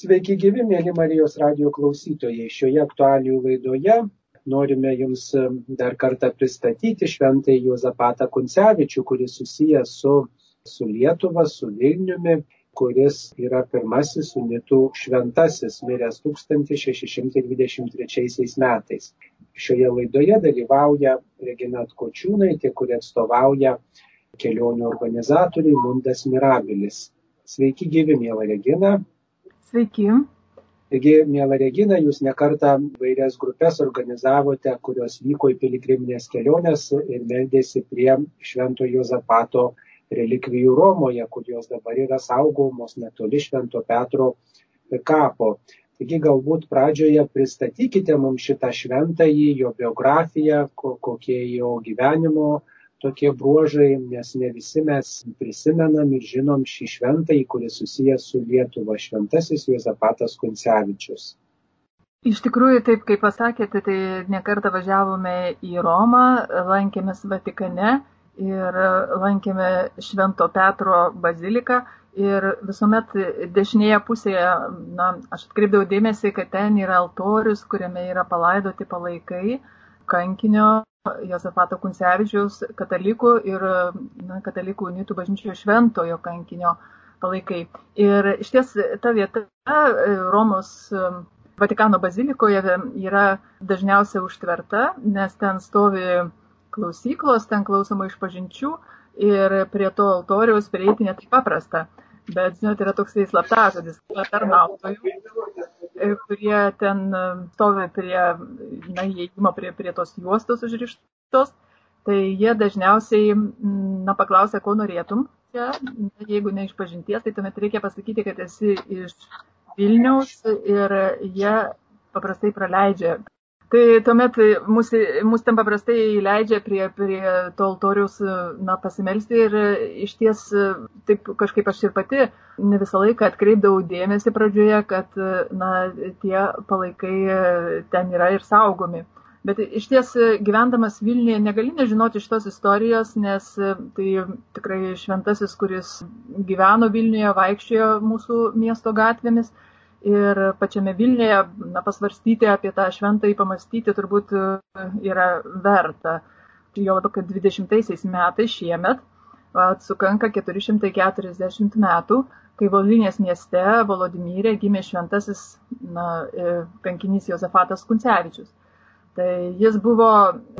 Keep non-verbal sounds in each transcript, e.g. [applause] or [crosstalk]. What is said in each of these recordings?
Sveiki gyvi, mėly Marijos radio klausytojai. Šioje aktualijų laidoje norime Jums dar kartą pristatyti šventąjį Juozapatą Kuncevičių, kuris susijęs su, su Lietuva, su Vilniumi, kuris yra pirmasis unitų šventasis, miręs 1623 metais. Šioje laidoje dalyvauja Regina Atkočiūnaitė, kuri atstovauja kelionių organizatoriai Mundas Mirabilis. Sveiki gyvi, mėla Regina. Sveiki. Taigi, mėla Regina, jūs nekartą vairias grupės organizavote, kurios vyko į piligriminės keliones ir meldėsi prie Švento Jozapato relikvijų Romoje, kur jos dabar yra saugomos netoli Švento Petro kapo. Taigi galbūt pradžioje pristatykite mums šitą šventąjį, jo biografiją, kokie jo gyvenimo tokie bruožai, nes ne visi mes prisimenam ir žinom šį šventąjį, kuris susijęs su Lietuva, šventasis Juozapatas Kuncevičius. Iš tikrųjų, taip kaip pasakėte, tai nekartą važiavome į Romą, lankėmės Vatikane ir lankėme Švento Petro baziliką ir visuomet dešinėje pusėje, na, aš atkreipdavau dėmesį, kad ten yra altorius, kuriame yra palaidoti palaikai kankinio Josafato Kuncevičiaus katalikų ir na, katalikų unitų bažnyčios šventojo kankinio palaikai. Ir iš ties ta vieta e, Romos e, Vatikano bazilikoje yra dažniausiai užtverta, nes ten stovi klausyklos, ten klausoma iš pažinčių ir prie to altoriaus prieiti netaip paprasta. Bet, žinot, yra toksai slaptažodis, tarnautojų kurie ten e, stovi prie, na, įėjimo prie, prie tos juostos užrištos, tai jie dažniausiai, na, paklausia, ko norėtum čia, jeigu ne iš pažinties, tai tuomet reikia pasakyti, kad esi iš Vilniaus ir jie paprastai praleidžia Tai tuomet mus, mus ten paprastai leidžia prie, prie to altoriaus na, pasimelsti ir iš ties taip kažkaip aš ir pati ne visą laiką atkreipdavau dėmesį pradžioje, kad na, tie palaikai ten yra ir saugomi. Bet iš ties gyvendamas Vilniuje negali nežinoti šitos istorijos, nes tai tikrai šventasis, kuris gyveno Vilniuje, vaikščiojo mūsų miesto gatvėmis ir pačiame Vilniuje na, pasvarstyti apie tą šventąjį, pamastyti turbūt e, yra verta. Jo labiau, kad 20 metais šiemet sukanka 440 metų, kai Volinės mieste Volodimyrė gimė šventasis na, e, kankinys Jozafatas Kuncevičius. Tai jis buvo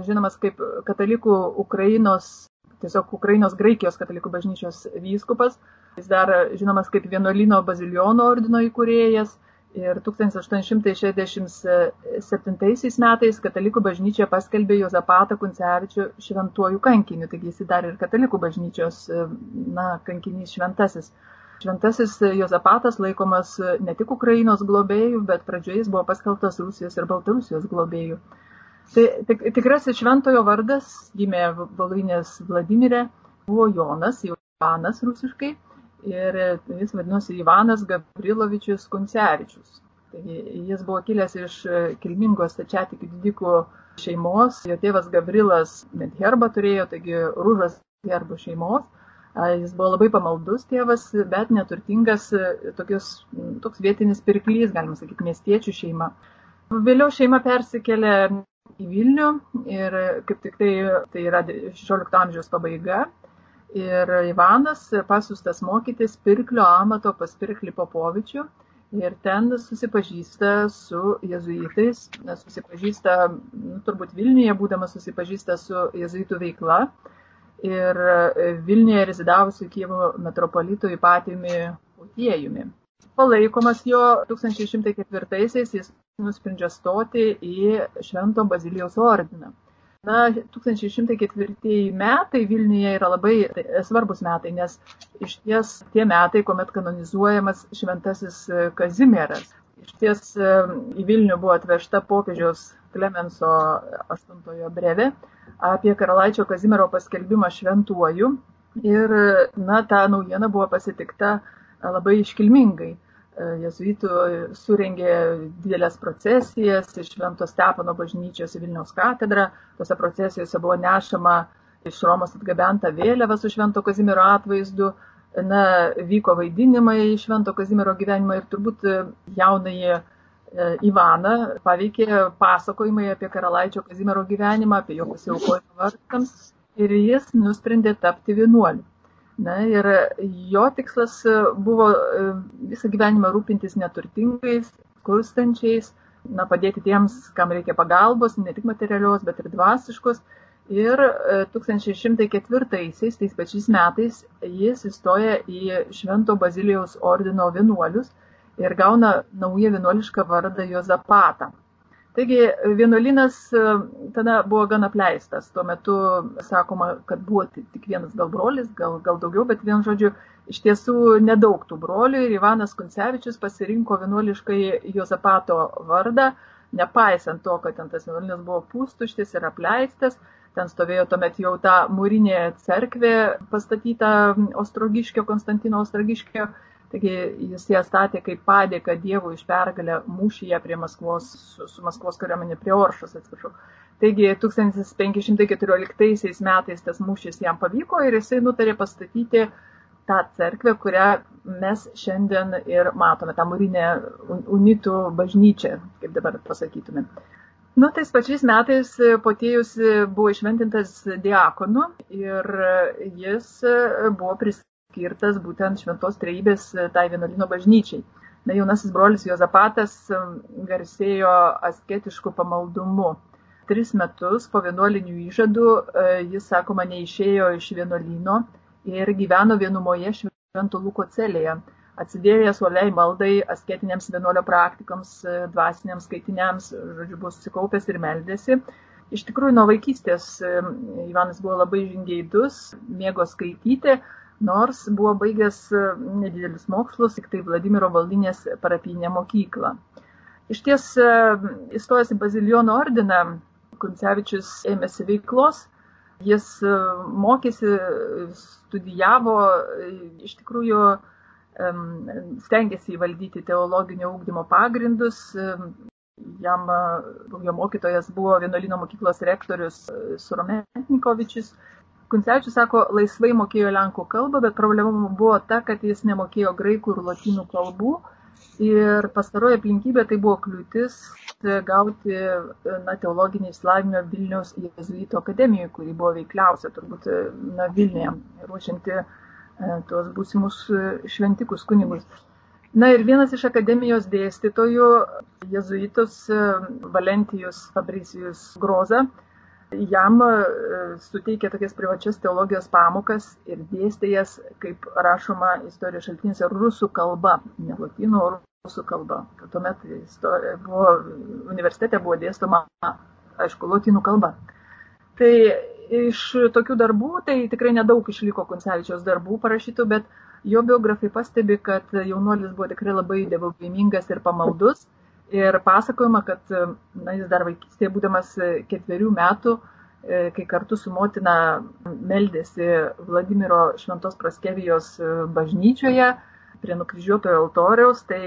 žinomas kaip katalikų Ukrainos, tiesiog Ukrainos Graikijos katalikų bažnyčios vyskupas, Jis dar žinomas kaip vienuolino baziliono ordino įkūrėjas ir 1867 metais katalikų bažnyčia paskelbė Jozapatą Kuncevičių šventuoju kankiniu, taigi jis dar ir katalikų bažnyčios na, kankinys šventasis. Šventasis Jozapatas laikomas ne tik Ukrainos globėjų, bet pradžioje jis buvo paskelbtas Rusijos ir Baltarusijos globėjų. Tai tik, tikrasis šventojo vardas gimė Voluinės Vladimirė, buvo Jonas, Jonas rusiškai, ir jis vadinosi Ivanas Gavrilovičius Kuncevičius. Taigi, jis buvo kilęs iš kilmingos stačiatikių didikų šeimos, jo tėvas Gavrilas net herbą turėjo, taigi rūžas herbo šeimos. Jis buvo labai pamaldus tėvas, bet neturtingas, tokius, toks vietinis pirklys, galima sakyti, miestiečių šeima. Vėliau šeima persikėlė į Vilnių ir kaip tik tai, tai yra 16 amžiaus pabaiga, ir Ivanas pasiustas mokytis pirklio amato pas pirklį Popovičių ir ten susipažįsta su jezuitais, susipažįsta, nu, turbūt Vilniuje būdamas susipažįsta su jezuitų veikla ir Vilniuje rezidavusiu Kievo metropolitu Įpatimi Utiejumi. Palaikomas jo 1104-aisiais jis nusprendžia stoti į Švento Bazilijaus ordiną. Na, 1104 metai Vilniuje yra labai svarbus metai, nes iš ties tie metai, kuomet kanonizuojamas šventasis Kazimieras. Iš ties į Vilnių buvo atvežta popiežiaus Klemenso VIII brevė apie karalaičio Kazimiero paskelbimą šventuoju. Ir, na, ta naujiena buvo pasitikta labai iškilmingai. E, jezuitų surengė didelės procesijas iš Švento Stepono bažnyčios į Vilniaus katedrą. Tose procesijose buvo nešama iš Romos atgabenta vėliava su Švento Kazimiero atvaizdu. na, vyko vaidinimai Švento Kazimiero gyvenimą ir turbūt jaunai Ivaną paveikė pasakojimai apie karalaičio Kazimiero gyvenimą, apie jo pasiaukojimą vartams ir jis nusprendė tapti vienuoliu. Na ir jo tikslas buvo visą gyvenimą rūpintis neturtingais, skurstančiais, na, padėti tiems, kam reikia pagalbos, ne tik materialios, bet ir dvasiškos. Ir 1604-aisiais, tais pačiais metais, jis įstoja į Švento Bazilijaus ordino vienuolius ir gauna naują vienuolišką vardą Jozapatą. Taigi vienuolynas e, tada buvo gan apleistas. Tuo metu sakoma, kad buvo tik vienas gal brolis, gal, gal daugiau, bet vien žodžiu, iš tiesų nedaug tų brolių ir Ivanas Kuncevičius pasirinko vienuoliškai Jozapato vardą, nepaisant to, kad ten tas vienuolynas buvo pustuštis ir apleistas. Ten stovėjo tuomet jau ta mūrinė cerkvė pastatyta Ostrogiškio, Konstantino Ostrogiškio Taigi jis ją statė kaip padėką Dievui iš pergalę mūšyje prie Maskvos, su, Maskvos kariuomenė prie Oršos, atsiprašau. Taigi 1514 metais tas mūšis jam pavyko ir jisai nutarė pastatyti tą cerkvę, kurią mes šiandien ir matome, tą mūrinę unitų bažnyčią, kaip dabar pasakytume. Nu, tais pačiais metais Potėjus buvo išventintas diakonu ir jis buvo pristatytas skirtas būtent šventos treibės e, tai vienuolino bažnyčiai. Na, jaunasis brolis Jozapatas e, garsėjo asketišku pamaldumu. Tris metus po vienuolinių įžadų e, jis, sakoma, neišėjo iš vienuolino ir gyveno vienumoje švento Luko celėje, atsidėjęs uoliai maldai, asketiniams vienuolio praktikams, dvasiniams skaitiniams, žodžiu, buvo susikaupęs ir meldėsi. Iš tikrųjų, nuo vaikystės Ivanas buvo labai žingeidus, mėgo skaityti, nors buvo baigęs e, nedidelius mokslus, tik tai Vladimiro Valdinės parapinę mokyklą. Iš ties, e, įstojęs į Bazilijono ordiną, Kuncevičius ėmėsi veiklos, jis e, mokėsi, studijavo, iš tikrųjų stengiasi įvaldyti teologinio ūkdymo pagrindus. Jam jo mokytojas buvo vienuolino mokyklos rektorius Surometnikovičius Kuncevičius sako, laisvai mokėjo lenkų kalbą, bet problema buvo ta, kad jis nemokėjo graikų ir lotynų kalbų. Ir pastaroji aplinkybė tai buvo kliūtis gauti na, teologinį įsilavinimą Vilniaus jėzuito akademijoje, kuri buvo veikliausia turbūt na, Vilniuje, ruošianti e, tuos būsimus šventikus kunigus. Na ir vienas iš akademijos dėstytojų, jėzuitus Valentijus Fabricijus Groza, jam e, suteikė tokias privačias teologijos pamokas ir dėstė jas, kaip rašoma istorijos šaltinėse, rusų kalba, ne latino, o rusų kalba. Tuomet buvo, universitete buvo dėstoma, aišku, latino kalba. Tai iš tokių darbų, tai tikrai nedaug išliko Kuncevičiaus darbų parašytų, bet jo biografai pastebi, kad jaunuolis buvo tikrai labai dievobaimingas ir pamaldus. Ir pasakojama, kad na, jis dar vaikystėje, būdamas ketverių metų, e, kai kartu su motina meldėsi Vladimiro Šventos Praskevijos e, bažnyčioje prie nukryžiuotojo altoriaus, tai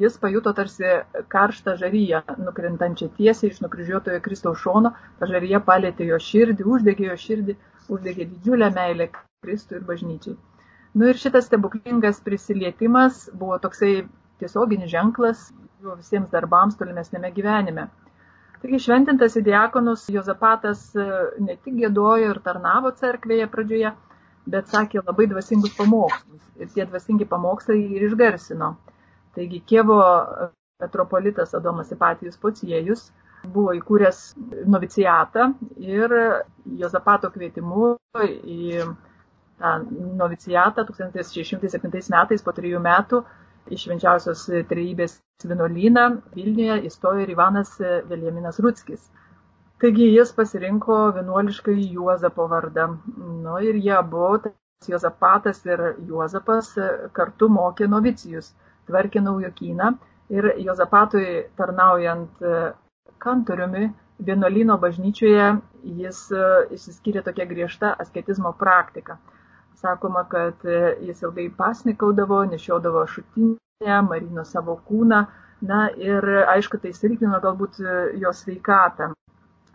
jis pajuto tarsi karštą žaryją, nukrintančią tiesiai iš nukryžiuotojo Kristaus šono, ta žaryja palėtė jo širdį, uždegė jo širdį, uždegė didžiulę meilę Kristui ir bažnyčiai. Nu ir šitas stebuklingas prisilietimas buvo toksai tiesioginis ženklas jo visiems darbams tolimesnėme gyvenime. Taigi šventintas į diakonus Jozapatas e, ne tik gėdojo ir tarnavo cerkvėje pradžioje, bet sakė labai dvasingus pamokslus. Ir tie dvasingi pamokslai ir išgarsino. Taigi Kievo metropolitas Adomas Ipatijus Pociejus buvo įkūręs novicijatą ir Jozapato kvietimu į tą novicijatą 1607 metais po trijų metų iš švenčiausios trejybės vienuolyną Vilniuje įstojo ir Ivanas Veljaminas Rutskis. Taigi jis pasirinko vienuoliškai Juozapo vardą. Nu ir jie abu, Juozapatas ir Juozapas, kartu mokė novicijus, tvarkė naujokyną ir Juozapatui tarnaujant kantoriumi vienuolino bažnyčioje jis išsiskyrė tokia griežta asketizmo praktika sakoma, kad e, jis ilgai pasnikaudavo, nešiodavo šutinę, marino savo kūną, na ir aišku, tai silpnino galbūt e, jo sveikatą.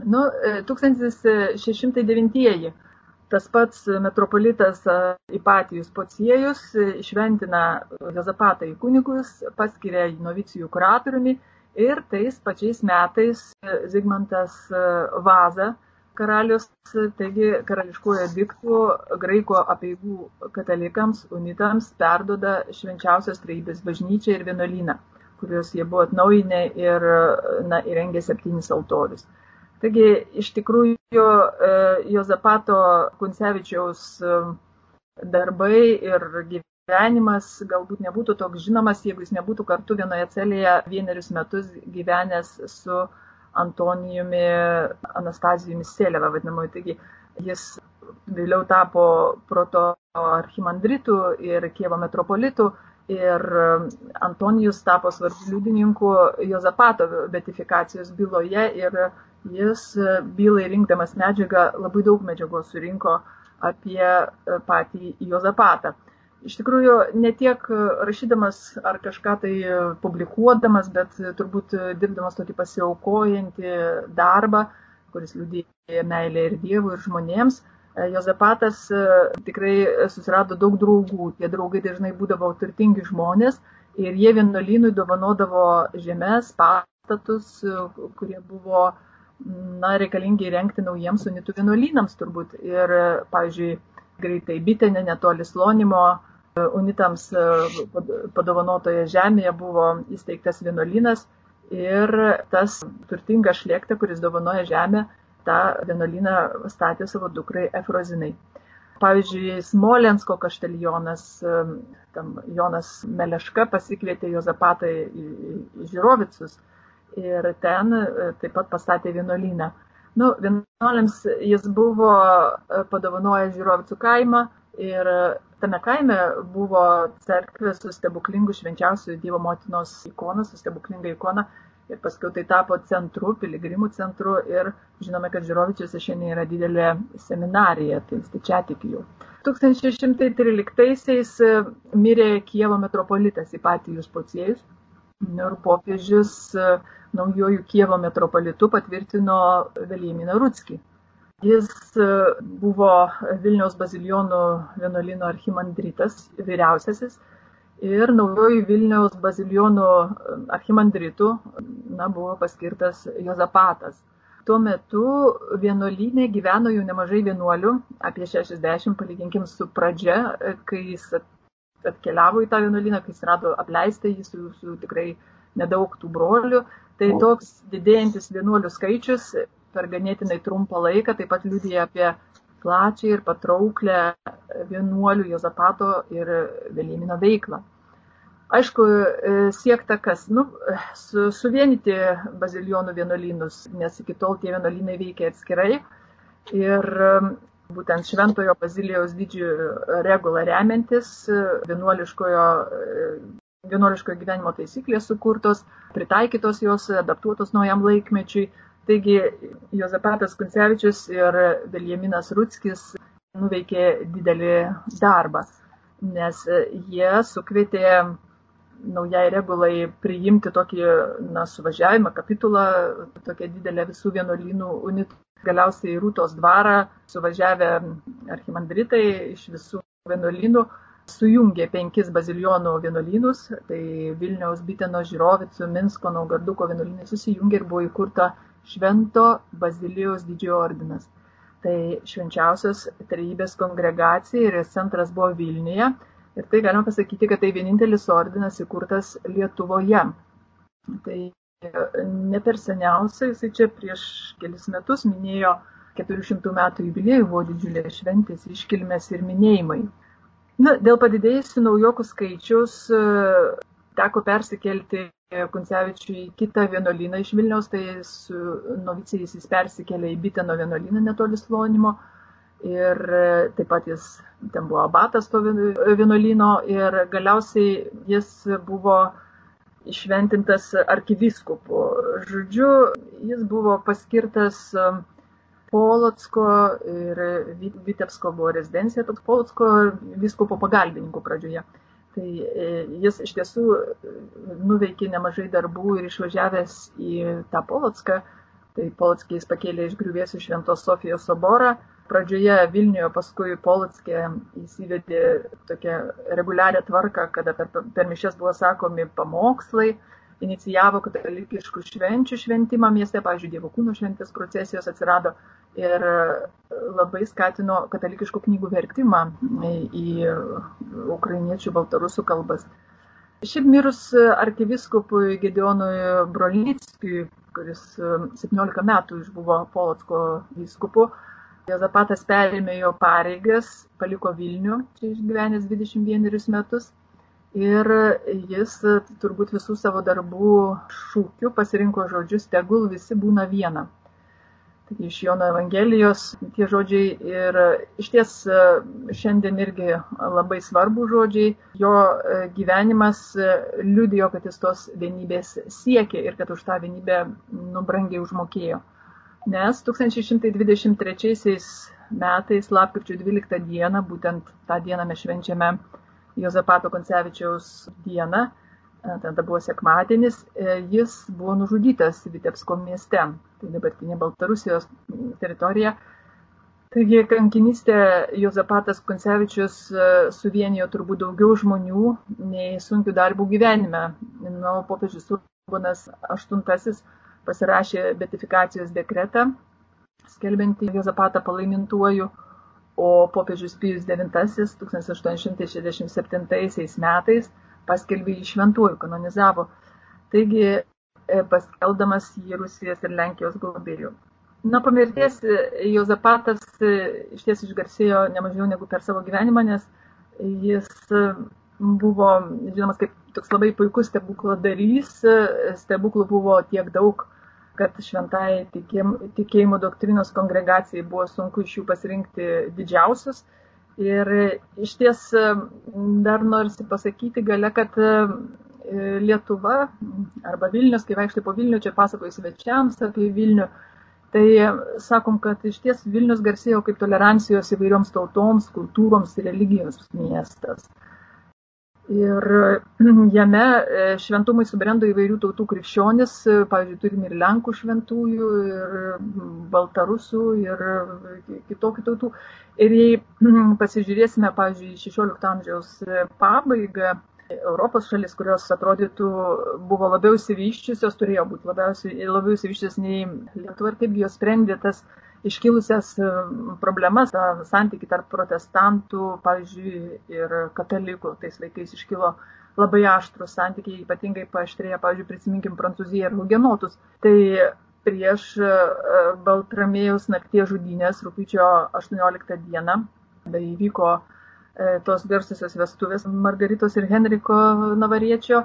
Nu, 1609-ieji. Tas pats metropolitas Ipatijus Pociejus išventina Jozapatą į kunigus, paskiria jį novicijų kuratoriumi ir tais pačiais metais Zigmantas Vaza, karalius, taigi karališkuoju diktu graiko apieigų katalikams, unitams perdoda švenčiausios treibės bažnyčią ir vienuolyną, kuriuos jie buvo atnaujinę ir na, įrengė septynis altorius. Taigi iš tikrųjų e, Jozapato Kuncevičiaus e, darbai ir gyvenimas galbūt nebūtų toks žinomas, jeigu jis nebūtų kartu vienoje celėje vienerius metus gyvenęs su Antonijumi Anastazijumi Sėlėva vadinamoju. Taigi jis vėliau tapo proto archimandritu ir Kievo metropolitu ir Antonijus tapo svarbiu liudininku Jozapato betifikacijos byloje ir jis e, bylai rinkdamas medžiagą labai daug medžiagos surinko apie e, patį Jozapatą. Iš tikrųjų, ne tiek rašydamas ar kažką tai publikuodamas, bet turbūt dirbdamas tokį pasiaukojantį darbą, kuris liūdėjo meilė ir Dievui, ir žmonėms, e, Jozapatas tikrai susirado daug draugų. Tie draugai dažnai būdavo turtingi žmonės ir jie vienuolynui dovanodavo žemės, pastatus, kurie buvo na, reikalingi įrengti naujiems unitų vienuolynams turbūt. Ir, pavyzdžiui, greitai bitėne, netoli slonimo, unitams padovanotoje žemėje buvo įsteigtas vienuolynas ir tas turtingas šlėkta, kuris dovanoja žemę, tą vienuolyną statė savo dukrai Efrozinai. Pavyzdžiui, Smolensko kaštelionas, tam Jonas Meleška pasikvietė Jozapatą į Žirovicus ir ten e, taip pat pastatė vienuolyną. Nu, vienuoliams jis buvo e, padovanojęs Žirovicų kaimą ir tame kaime buvo cerkvė su stebuklingu švenčiausiu Dievo motinos ikona, su stebuklinga ikona. Ir paskui tai tapo centru, piligrimų centru ir žinome, kad Žirovičiuose šiandien yra didelė seminarija, tai stačiatikių. 1613-aisiais e, mirė Kievo metropolitas Ipatijus Pociejus ir popiežius naujojų Kievo metropolitu patvirtino Velyminą Rutskį. Jis e, buvo Vilniaus bazilionų vienuolino archimandritas, vyriausiasis, ir naujojų Vilniaus bazilionų archimandritų na, buvo paskirtas Jozapatas. Tuo metu vienuolynė gyveno jau nemažai vienuolių, apie 60, palyginkim su pradžia, kai jis atkeliavo į tą vienuolyną, kai jis rado apleistą jį su, su tikrai nedaug tų brolių, Tai toks didėjantis vienuolių skaičius per ganėtinai trumpą laiką taip pat liudija apie plačią ir patrauklę vienuolių Jozapato ir Vėlymino veiklą. Aišku, siekta kas? Nu, su, suvienyti bazilionų vienuolynus, nes iki tol tie vienuolynai veikia atskirai. Ir būtent Šventojo Bazilijos didžiojo regulą remiantis vienuoliškojo vienuoliškojo gyvenimo taisyklės sukurtos, pritaikytos jos, adaptuotos naujam laikmečiui. Taigi Jozapatas Kuncevičius ir Viljaminas Rutskis nuveikė didelį darbą, nes jie sukvietė naujai regulai priimti tokį na, suvažiavimą, kapitulą, tokia didelė visų vienuolynų unitų. Galiausiai Rūtos dvarą suvažiavę archimandritai iš visų vienuolynų sujungė penkis bazilionų vienuolynus, tai Vilniaus, Biteno, Žirovicų, Minsko, Naugarduko vienuolynai susijungė ir buvo įkurta Švento Bazilijos didžiojo ordinas. Tai švenčiausios trejybės kongregacija ir centras buvo Vilniuje. Ir tai galima pasakyti, kad tai vienintelis ordinas įkurtas Lietuvoje. Tai ne per seniausiai, jisai čia prieš kelis metus minėjo 400 metų jubiliejų, buvo didžiulė šventės, iškilmės ir minėjimai. Na, dėl padidėjusių naujokų skaičius e, teko persikelti Kuncevičiui į kitą vienuolyną iš Vilniaus, tai su novicijais jis persikėlė į Biteno vienuolyną netoli Slonimo. Ir e, taip pat jis ten buvo abatas to vienuolyno ir galiausiai jis buvo išventintas arkiviskupu. Žodžiu, jis buvo paskirtas Polocko ir Vitebsko buvo rezidencija, toks Polocko viskupo pagalbininkų pradžioje. Tai e, jis iš tiesų nuveikė nemažai darbų ir išvažiavęs į tą Polocką, tai Polockiai jis pakėlė iš griuvėsių Šventos Sofijos soborą, pradžioje Vilniuje, paskui Polotskė įsivedė tokią reguliarią tvarką, kada per, per mišes buvo sakomi pamokslai, inicijavo katalikiškų švenčių šventimą mieste, pavyzdžiui, Dievo kūno šventės procesijos atsirado ir labai skatino katalikiškų knygų vertimą į ukrainiečių, baltarusų kalbas. Šiaip mirus arkiviskupui Gedionui Brolickiui, kuris 17 metų išbuvo Polotsko vyskupu, Jozapatas perėmė jo pareigas, paliko Vilnių, čia išgyvenęs 21 metus. Ir jis turbūt visų savo darbų šūkių pasirinko žodžius, tegul visi būna viena. Taigi iš Jono Evangelijos tie žodžiai ir iš ties šiandien irgi labai svarbų žodžiai. Jo gyvenimas liudijo, kad jis tos vienybės siekė ir kad už tą vienybę nubrangiai užmokėjo nes 1123 metais, lapkričio 12 dieną, būtent tą dieną mes švenčiame Jozapato Koncevičiaus dieną, e, tada buvo sekmadienis, e, jis buvo nužudytas Vitebsko mieste, tai dabartinė Baltarusijos teritorija. Taigi kankinystė Jozapatas Koncevičius e, suvienijo turbūt daugiau žmonių nei sunkių darbų gyvenime. Nu, popiežius Urbanas VIII pasirašė betifikacijos dekretą, skelbiantį Jozapatą palaimintuoju, o popiežius Pijus IX 1867 metais paskelbė jį šventuoju, kanonizavo. Taigi, e, paskeldamas jį Rusijos ir Lenkijos globėjų. Na, po mirties Jozapatas e, iš ties išgarsėjo nemažiau negu per savo gyvenimą, nes jis buvo žinomas kaip toks labai puikus stebukladarys, stebuklų buvo tiek daug, kad šventai tikėjimo doktrinos kongregacijai buvo sunku iš jų pasirinkti didžiausius. Ir iš ties dar norisi pasakyti gale, kad Lietuva arba Vilnius, kai vaikštai po Vilnių, čia pasakoju svečiams apie Vilnių, tai sakom, kad iš ties Vilnius garsėjo kaip tolerancijos įvairioms tautoms, kultūroms ir religijoms miestas. Ir [clears throat] jame e, šventumai subrendo įvairių tautų krikščionis, e, pavyzdžiui, turime ir Lenkų šventųjų, ir Baltarusų, ir kitokių tautų. Ir jei [clears throat] pasižiūrėsime, pavyzdžiui, 16 amžiaus pabaigą, Europos šalis, kurios atrodytų buvo labiau įsivyščiusios, turėjo būti labiausiai, labiau įsivyščiusios nei Lietuva ir kaipgi jos sprendė tas iškilusias e, problemas, tą santyki tarp protestantų, pavyzdžiui, ir katalikų. Tais laikais iškilo labai aštrus santykiai, ypatingai paaštrėję, pavyzdžiui, prisiminkim Prancūziją ir Hugenotus. Tai prieš e, Baltramėjaus nakties žudynės, rūpiučio 18 dieną, tai įvyko e, tos garsusios vestuvės Margaritos ir Henriko Navariečio,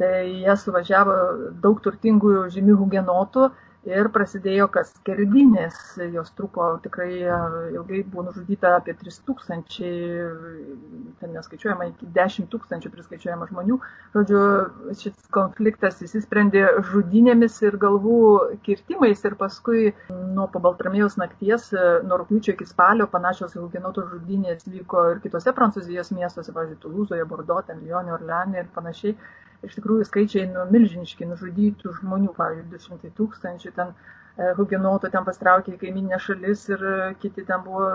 tai jie suvažiavo daug turtingų žymių hugenotų ir prasidėjo kas skerdynės, jos truko tikrai e, ilgai, buvo nužudyta apie 3000, ten neskaičiuojama, iki 10 tūkstančių priskaičiuojama žmonių. Žodžiu, šis konfliktas įsisprendė žudynėmis ir galvų kirtimais ir paskui nuo pabaltramėjus nakties, e, nuo rūpiučio iki spalio panašios hugenotų žudynės vyko ir kitose Prancūzijos miestuose, pavyzdžiui, Tulūzoje, Bordo, ten Lyonė, Orleanė ir panašiai iš tikrųjų skaičiai nu, milžiniški, nužudytų žmonių, pavyzdžiui, 200 tūkstančių, ten e, hugenotų ten pastraukė į kaiminę šalis ir e, kiti ten buvo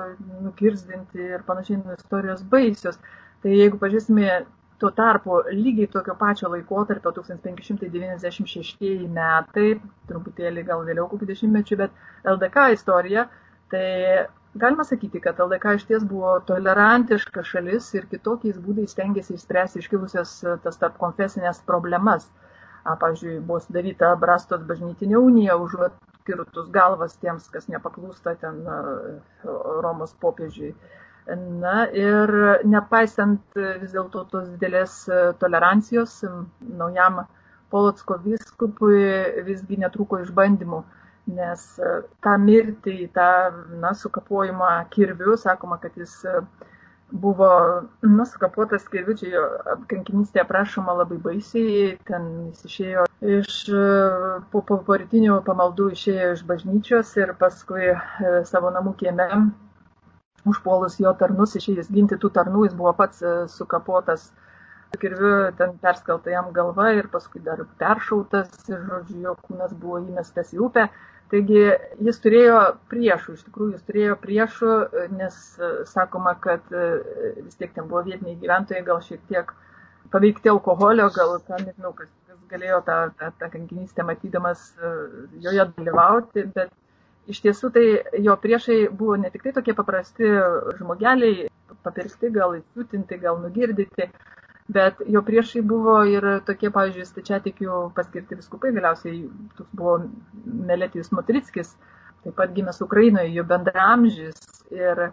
nukirzdinti ir panašiai nu, istorijos baisios. Tai jeigu pažiūrėsime tuo tarpu lygiai tokio pačio laikotarpio 1596 metai, truputėlį gal vėliau kokių dešimtmečių, bet LDK istorija, tai Galima sakyti, kad LDK iš ties buvo tolerantiška šalis ir kitokiais būdais stengiasi išspręsti iškilusias e, tas tarp konfesinės problemas. Pavyzdžiui, buvo sudaryta Brastos bažnytinė unija, užuot kirtus galvas tiems, kas nepaklūsta ten e, Romos popiežiui. Na ir nepaisant vis dėlto tos didelės e, tolerancijos, naujam Polotsko viskupui visgi netruko išbandymų nes e, tą mirtį, tą na, sukapojimą kirviu, sakoma, kad jis e, buvo na, sukapuotas kirviu, čia kankinystė aprašoma labai baisiai, ten jis išėjo iš, e, po, po porytinių pamaldų išėjo iš bažnyčios ir paskui savo namų kieme užpuolus jo tarnus, išėjęs ginti tų tarnų, jis buvo pats sukapuotas kirviu ten perskelta jam galva ir paskui dar peršautas ir, žodžiu, jo kūnas buvo įmestas į upę. Taigi jis turėjo priešų, iš tikrųjų jis turėjo priešų, nes sakoma, kad vis tiek ten buvo vietiniai gyventojai, gal šiek tiek paveikti alkoholio, gal, ten, nežinau, kas, kas galėjo tą, tą, tą kankinystę matydamas joje dalyvauti, bet iš tiesų tai jo priešai buvo ne tik tai tokie paprasti žmogeliai, papirkti, gal įsiutinti, gal nugirdyti, bet jo priešai buvo ir tokie, pavyzdžiui, stačiatikių paskirti viskupai, galiausiai toks buvo Meletijus Matrickis, taip pat gimęs Ukrainoje, jo bendramžys. Ir,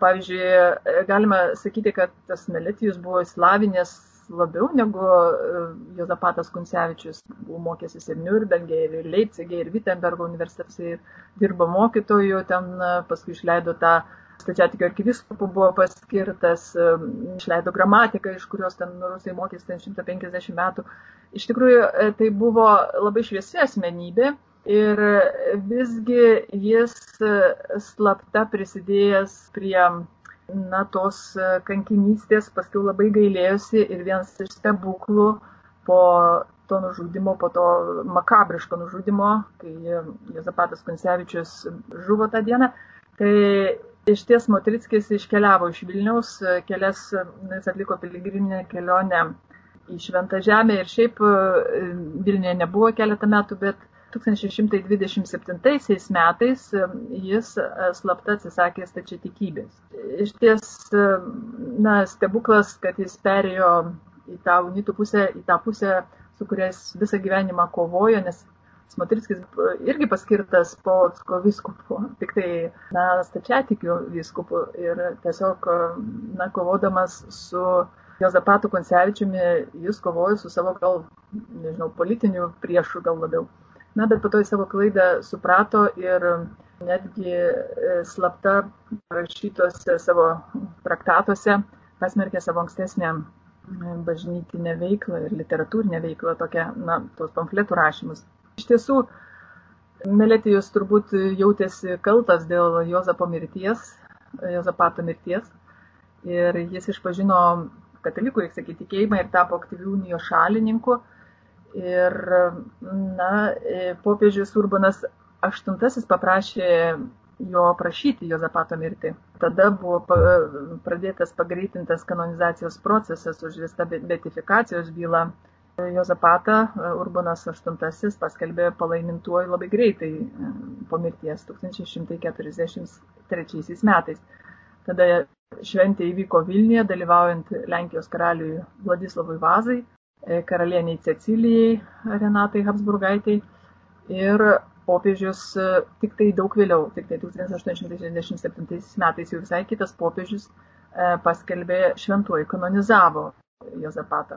pavyzdžiui, galima sakyti, kad tas Meletijus buvo įslavinęs labiau negu e, Jozapatas Kuncevičius. Buvo mokęsis ir Nürnberge, ir Leipzige, ir Wittenbergo universitete, ir dirbo mokytoju, ten e, paskui išleido tą stačiatikio arkiviskupu buvo paskirtas, išleido gramatiką, iš kurios ten rusai mokėsi ten 150 metų. Iš tikrųjų, e, tai buvo labai šviesi asmenybė ir visgi jis e, slapta prisidėjęs prie na, tos e, kankinystės, paskui labai gailėjosi ir vienas iš stebuklų po to nužudimo, po to makabriško nužudimo, kai Jezapatas Konsevičius žuvo tą dieną, tai iš ties Motrickis iškeliavo iš Vilniaus, kelias, jis atliko piligriminę kelionę į Šventą Žemę ir šiaip e, Vilniuje nebuvo keletą metų, bet 1627 metais e, jis e, slapta atsisakė stačiatikybės. Iš ties, na, stebuklas, kad jis perėjo į tą unitų pusę, į tą pusę, su kuriais visą gyvenimą kovojo, nes Smotrickis irgi paskirtas Polocko viskupu, tik tai, na, stačiatikių viskupu ir tiesiog, na, kovodamas su Jozapatu Konsevičiumi, jis kovojo su savo gal, nežinau, politiniu priešu gal labiau. Na, bet po to į savo klaidą suprato ir netgi e, slapta rašytose savo traktatuose pasmerkė savo ankstesnę bažnytinę veiklą ir literatūrinę veiklą, tokią, na, tos pamfletų rašymus. Iš tiesų, Meletijus turbūt jautėsi kaltas dėl Jozapo mirties, Jozapato mirties. Ir jis išpažino katalikų, reikia sakyti, tikėjimą ir tapo aktyvių unijo šalininku. Ir, na, popiežius Urbanas VIII paprašė jo prašyti Jozapato mirtį. Tada buvo pradėtas pagreitintas kanonizacijos procesas užvesta betifikacijos byla Jozapatą Urbanas VIII paskelbė palaimintuoju labai greitai e, po mirties 1143 metais. Tada šventė įvyko Vilniuje, dalyvaujant Lenkijos karaliui Vladislavui Vazai, e, karalieniai Cecilijai, Renatai Habsburgaitai ir popiežius e, tik tai daug vėliau, tik tai 1867 metais jau visai kitas popiežius paskelbė šventuoju, kanonizavo Jozapatą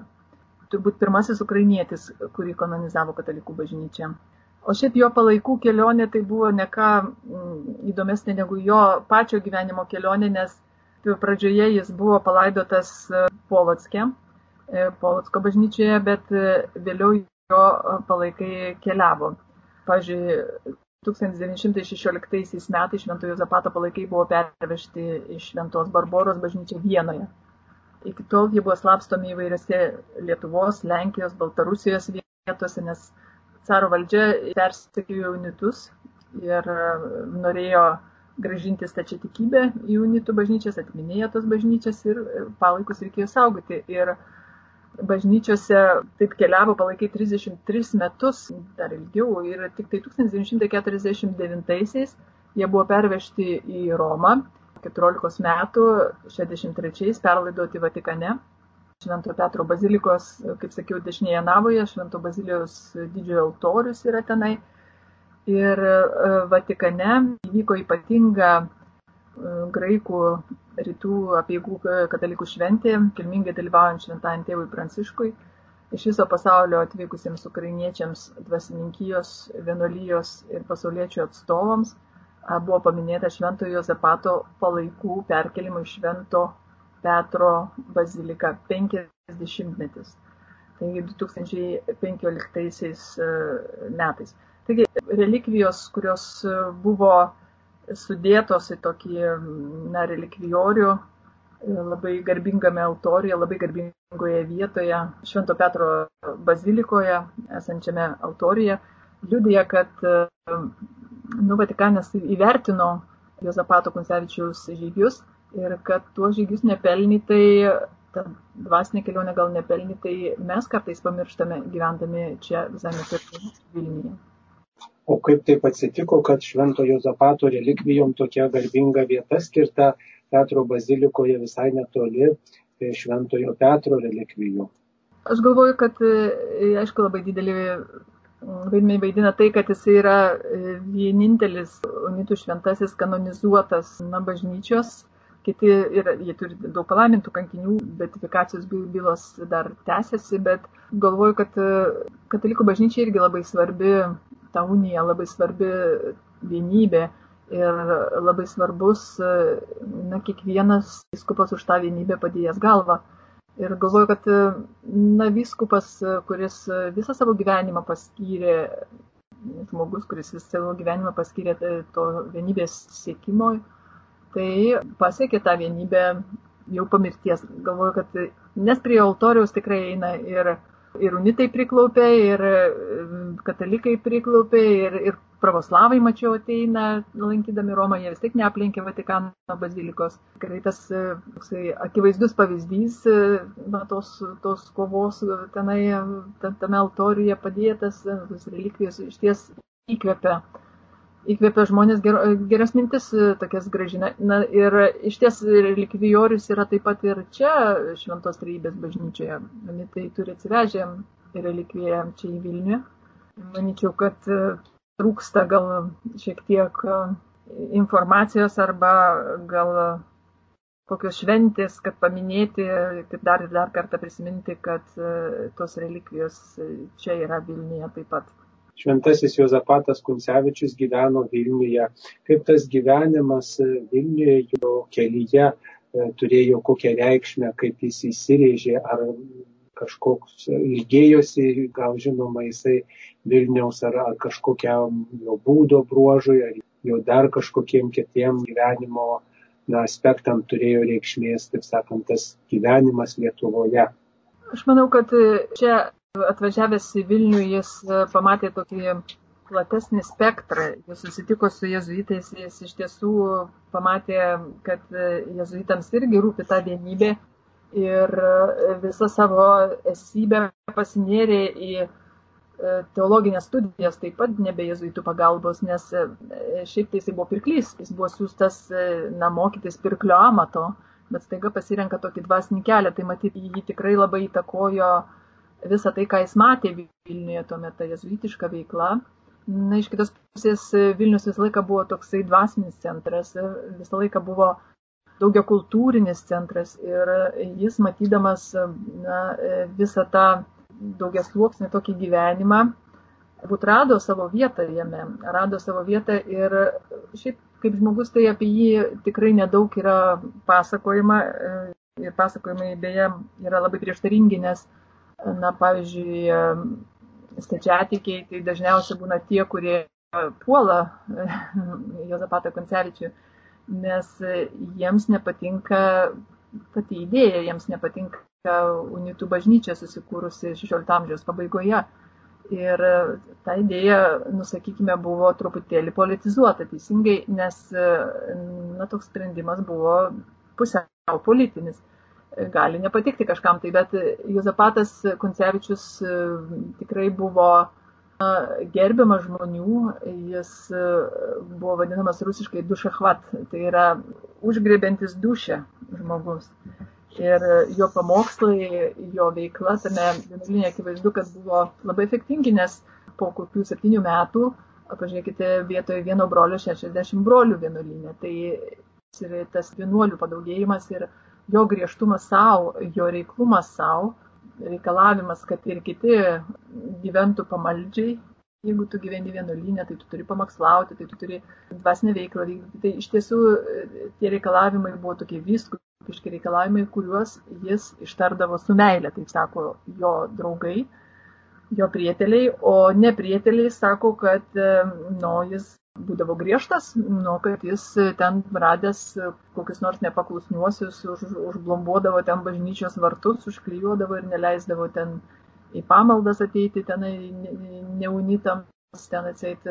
turbūt pirmasis ukrainietis, kurį kanonizavo katalikų bažnyčia. O šiaip jo palaikų kelionė tai buvo ne ką mm, įdomesnė negu jo pačio gyvenimo kelionė, nes pradžioje jis buvo palaidotas e, Polotske, e, Polotsko bažnyčioje, bet e, vėliau jo palaikai keliavo. Pavyzdžiui, 1916 metais Šventojo Zapato palaikai buvo pervežti iš Šventos Barboros bažnyčią Vienoje. Iki tol jie buvo slapstomi įvairiose Lietuvos, Lenkijos, Baltarusijos vietose, nes caro valdžia persekiojo unitus ir e, norėjo gražinti stačiatikybę į unitų bažnyčias, atminėjo tos bažnyčias ir e, palaikus reikėjo saugoti. Ir bažnyčiose taip keliavo palaikai 33 metus, dar ilgiau, ir tik tai 1949-aisiais jie buvo pervežti į Romą 14 metų, 63 perlaidoti Vatikane. Švento Petro bazilikos, kaip sakiau, dešinėje navoje, Švento Bazilijos didžiojo altorius yra tenai. Ir e, Vatikane įvyko ypatinga e, graikų rytų apieigų katalikų šventė, kilmingai dalyvaujant šventajam tėvui Pranciškui. Iš viso pasaulio atvykusiems ukrainiečiams, dvasininkijos, vienolyjos ir pasauliečių atstovams buvo paminėta Šventojo Jozapato palaikų perkelimo iš Švento Petro bazilika 50-metis. Taigi 2015 e, metais. Taigi relikvijos, kurios e, buvo sudėtos į tokį na, relikvijorių, labai garbingame altoriuje, labai garbingoje vietoje, Švento Petro bazilikoje esančiame altoriuje, liudija, kad nu, Vatikanas įvertino Jozapato Kuncevičiaus žygius ir kad tuos žygius nepelnytai, ta dvasinė kelionė gal nepelnytai, mes kartais pamirštame gyvendami čia visai netoli Vilniuje. O kaip taip atsitiko, kad Švento Jozapato relikvijom tokia garbinga vieta skirta Petro bazilikoje visai netoli Šventojo Petro relikvijų? Aš galvoju, kad, aišku, labai didelį vaidmenį vaidina tai, kad jis yra e, vienintelis unitų šventasis kanonizuotas na, bažnyčios. Kiti yra, jie turi daug palaimintų kankinių, betifikacijos bylos dar tęsiasi, bet galvoju, kad e, katalikų bažnyčia irgi labai svarbi, ta unija labai svarbi vienybė ir labai svarbus, e, na, kiekvienas viskupas už tą vienybę padėjęs galvą. Ir galvoju, kad na, viskupas, kuris visą savo gyvenimą paskyrė, žmogus, kuris visą savo gyvenimą paskyrė to vienybės siekimo, tai pasiekė tą vienybę jau po mirties. Galvoju, kad nes prie altoriaus tikrai eina ir, ir unitai priklaupė, ir katalikai priklaupė, ir, ir pravoslavai, mačiau, ateina, lankydami Romą, jie vis tiek neaplenkė Vatikano bazilikos. Tikrai tas e, toksai, akivaizdus pavyzdys e, na, tos, tos kovos tenai, tame altoriuje padėtas, e, tos relikvijos iš ties įkvepia. Įkvėpia žmonės ger, geras mintis, tokias gražina. Na ir iš ties relikvijorius yra taip pat ir čia, Šventos Trejybės bažnyčioje. Tai turi atsivežę relikviją čia į Vilnių. Manyčiau, kad trūksta gal šiek tiek e, informacijos arba gal kokios šventės, kad paminėti, kaip dar ir dar kartą prisiminti, kad e, tos relikvijos čia yra Vilniuje taip pat. Šventasis Jozapatas Kuncevičius gyveno Vilniuje. Kaip tas gyvenimas Vilniuje jo kelyje e, turėjo kokią reikšmę, kaip jis įsirėžė, ar kažkoks ilgėjosi, gal žinoma, jisai Vilniaus ar, ar kažkokiam jo būdo bruožui, ar jo dar kažkokiem kitiem gyvenimo na, aspektam turėjo reikšmės, taip sakant, tas gyvenimas Lietuvoje. Aš manau, kad čia atvažiavęs į Vilnių jis pamatė tokį platesnį spektrą. Jis susitiko su jezuitais, jis iš tiesų pamatė, kad jezuitams irgi rūpi ta vienybė ir e, visą savo esybę pasinėrė į e, teologinės studijas, taip pat nebe jezuitų pagalbos, nes e, šiaip tai jisai buvo pirklys, jis buvo siūstas na, mokytis pirklio amato, bet staiga pasirenka tokį dvasinį kelią, tai matyti jį tikrai labai įtakojo visą tai, ką jis matė Vilniuje tuomet, ta jezuitiška veikla. Na, iš kitos pusės Vilnius visą laiką buvo toksai dvasinis centras, visą laiką buvo uh, daugiakultūrinis centras ir jis matydamas na, visą tą daugiasluoksnį tokį gyvenimą, būt rado savo vietą jame, rado savo vietą ir šiaip kaip žmogus tai apie jį tikrai nedaug yra pasakojama ir pasakojimai beje yra labai prieštaringi, nes, na, pavyzdžiui, stačiatikiai tai dažniausiai būna tie, kurie puola [laughs] Jozapatą Koncevičių nes jiems nepatinka pati idėja, jiems nepatinka unitų bažnyčia susikūrusi 16 amžiaus pabaigoje. Ir ta idėja, nusakykime, buvo truputėlį politizuota teisingai, nes na, toks sprendimas buvo pusiau politinis. Gali nepatikti kažkam tai, bet Juzapatas Koncevičius tikrai buvo gerbiamas žmonių, jis e, buvo vadinamas rusiškai dušachvat, tai yra užgrebiantis dušę žmogus. Ir jo pamokslai, jo veikla tame vienuolinė akivaizdu, kad buvo labai efektingi, nes po kokių septynių metų, pažiūrėkite, vietoje vieno brolio 60 brolių vienuolinė. Tai ir tas vienuolių padaugėjimas ir jo griežtumas savo, jo reiklumas savo reikalavimas, kad ir kiti gyventų pamaldžiai. Jeigu tu gyveni vienuolynė, tai tu turi pamokslauti, tai tu turi dvasinę veiklą vykdyti. Tai iš tiesų tie reikalavimai buvo tokie jo prieteliai, o neprieteliai sako, kad nu, jis būdavo griežtas, nu, kad jis ten radęs kokius nors nepaklusniuosius, už, užblombuodavo ten bažnyčios vartus, užklijuodavo ir neleisdavo ten į pamaldas ateiti tenai neunitam, ten atseit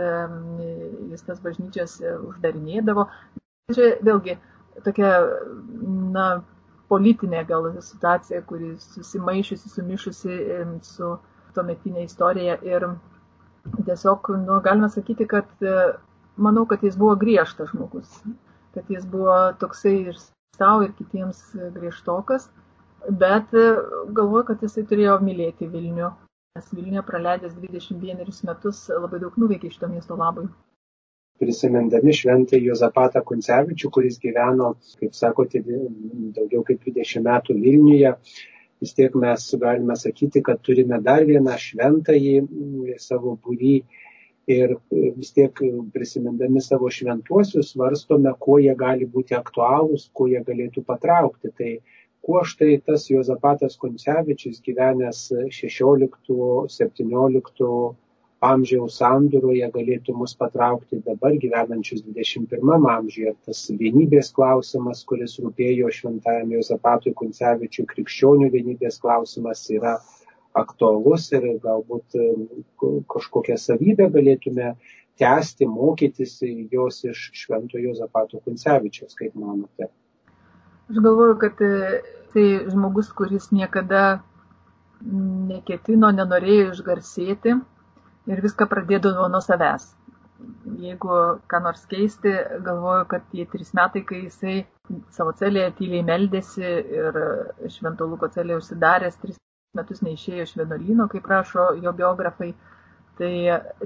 jis tas bažnyčias uždarinėdavo. Čia vėlgi tokia, na, politinė gal situacija, kuri susimaišiusi, sumišusi su tuometinė istorija ir tiesiog, nu, galima sakyti, kad manau, kad jis buvo griežtas žmogus, kad jis buvo toksai ir savo, ir kitiems griežtokas, bet galvoju, kad jisai turėjo mylėti Vilnių, nes Vilniuje praleidęs 21 metus labai daug nuveikė šito miesto labui prisimindami šventąjį Jozapatą Kuncevičių, kuris gyveno, kaip sakote, daugiau kaip 20 metų Vilniuje. Vis tiek mes galime sakyti, kad turime dar vieną šventąjį savo būrį ir vis tiek prisimindami savo šventuosius svarstome, kuo jie gali būti aktualūs, kuo jie galėtų patraukti. Tai kuo štai tas Jozapatas Kuncevičius gyvenęs 16-17 amžiaus sandūroje galėtų mus patraukti dabar gyvenančius 21 amžiuje. Tas vienybės klausimas, kuris rūpėjo šventajam Jozapatui Kuncevičiui, krikščionių vienybės klausimas yra aktualus ir galbūt kažkokią savybę galėtume tęsti, mokytis jos iš švento Jozapato Kuncevičiaus, kaip manote. Aš galvoju, kad e, tai žmogus, kuris niekada neketino, nenorėjo išgarsėti, ir viską pradėdavo nuo savęs. Jeigu ką nors keisti, galvoju, kad tie trys metai, kai jisai savo celėje tyliai meldėsi ir Švento Luko celėje užsidaręs, tris metus neišėjo iš vienuolyno, kaip rašo jo biografai, tai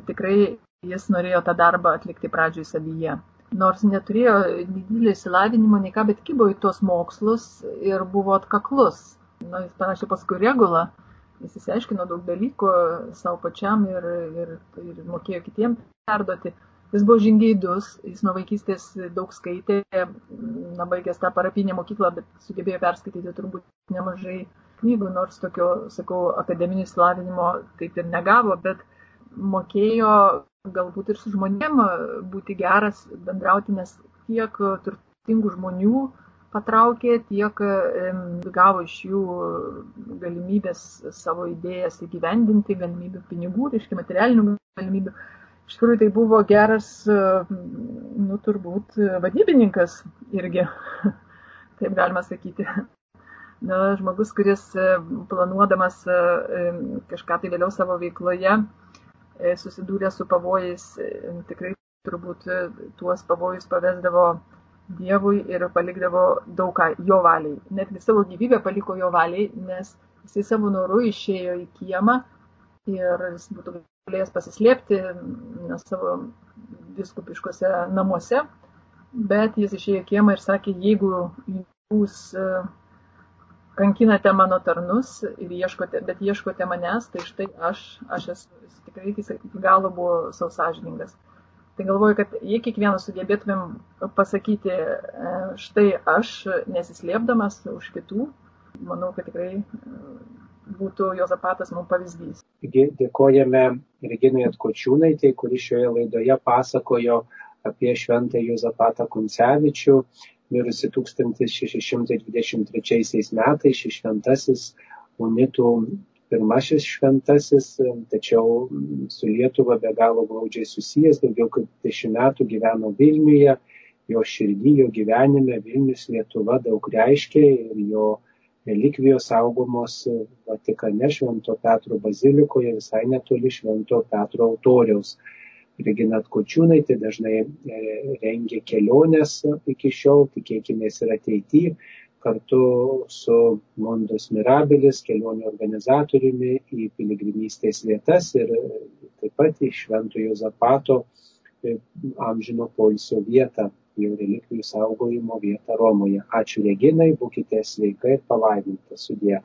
tikrai jis norėjo tą darbą atlikti pradžioj savyje. Nors neturėjo didelį įsilavinimo, nei ką, bet kybo į tuos mokslus ir buvo atkaklus. Na, jis panašiai paskui regulą jis įsiaiškino daug dalykų savo pačiam ir, ir, ir mokėjo kitiem perduoti. Jis buvo žingeidus, jis nuo vaikystės daug skaitė, na, baigęs tą parapinę mokyklą, bet sugebėjo perskaityti turbūt nemažai knygų, nors tokio, sakau, akademinio įsilavinimo taip ir negavo, bet mokėjo galbūt ir su žmonėm būti geras, bendrauti, nes tiek turtingų žmonių patraukė, tiek gavo iš jų galimybės savo idėjas įgyvendinti, galimybių pinigų, reiškia materialinių galimybių. Iš tikrųjų, tai buvo geras, nu, turbūt, vadybininkas irgi, [laughs] taip galima sakyti. Na, žmogus, kuris planuodamas kažką tai vėliau savo veikloje e, susidūrė su pavojais, tikrai turbūt tuos pavojus pavesdavo Dievui ir palikdavo daug ką jo valiai. Netgi savo gyvybę paliko jo valiai, nes jisai savo noru išėjo į kiemą ir jis būtų galėjęs pasislėpti savo viskupiškose namuose, bet jis išėjo į kiemą ir sakė, jeigu jūs e, kankinate mano tarnus ir ieškote, bet ieškote manęs, tai štai aš, aš esu tikrai iki galo buvo sausažiningas. Tai galvoju, kad jei kiekvienas sugebėtumėm pasakyti, e, štai aš nesislėpdamas už kitų, manau, kad tikrai e, būtų Jozapatas mums pavyzdys. Taigi dėkojame Reginai Atkočiūnai, tai kuri šioje laidoje pasakojo apie šventą Jozapatą Kuncevičių, mirusi 1623 metais, šis šventasis unitų pirmasis šventasis, tačiau su Lietuva be galo glaudžiai susijęs, daugiau kaip dešimt metų gyveno Vilniuje, jo širdį, jo gyvenime Vilnius Lietuva daug reiškia ir jo relikvijos saugomos Vatikane Švento Petro bazilikoje visai netoli Švento Petro autoriaus. Regina Kočiūnaitė dažnai e, rengia keliones iki šiol, tikėkime ir ateityje kartu su Mondos Mirabilis, kelionių organizatoriumi į piligrimystės vietas ir taip pat į Šventojo Zapato e, amžino poilsio vietą, jo relikvijų saugojimo vietą Romoje. Ačiū Reginai, būkite sveika ir palaiminta sudė.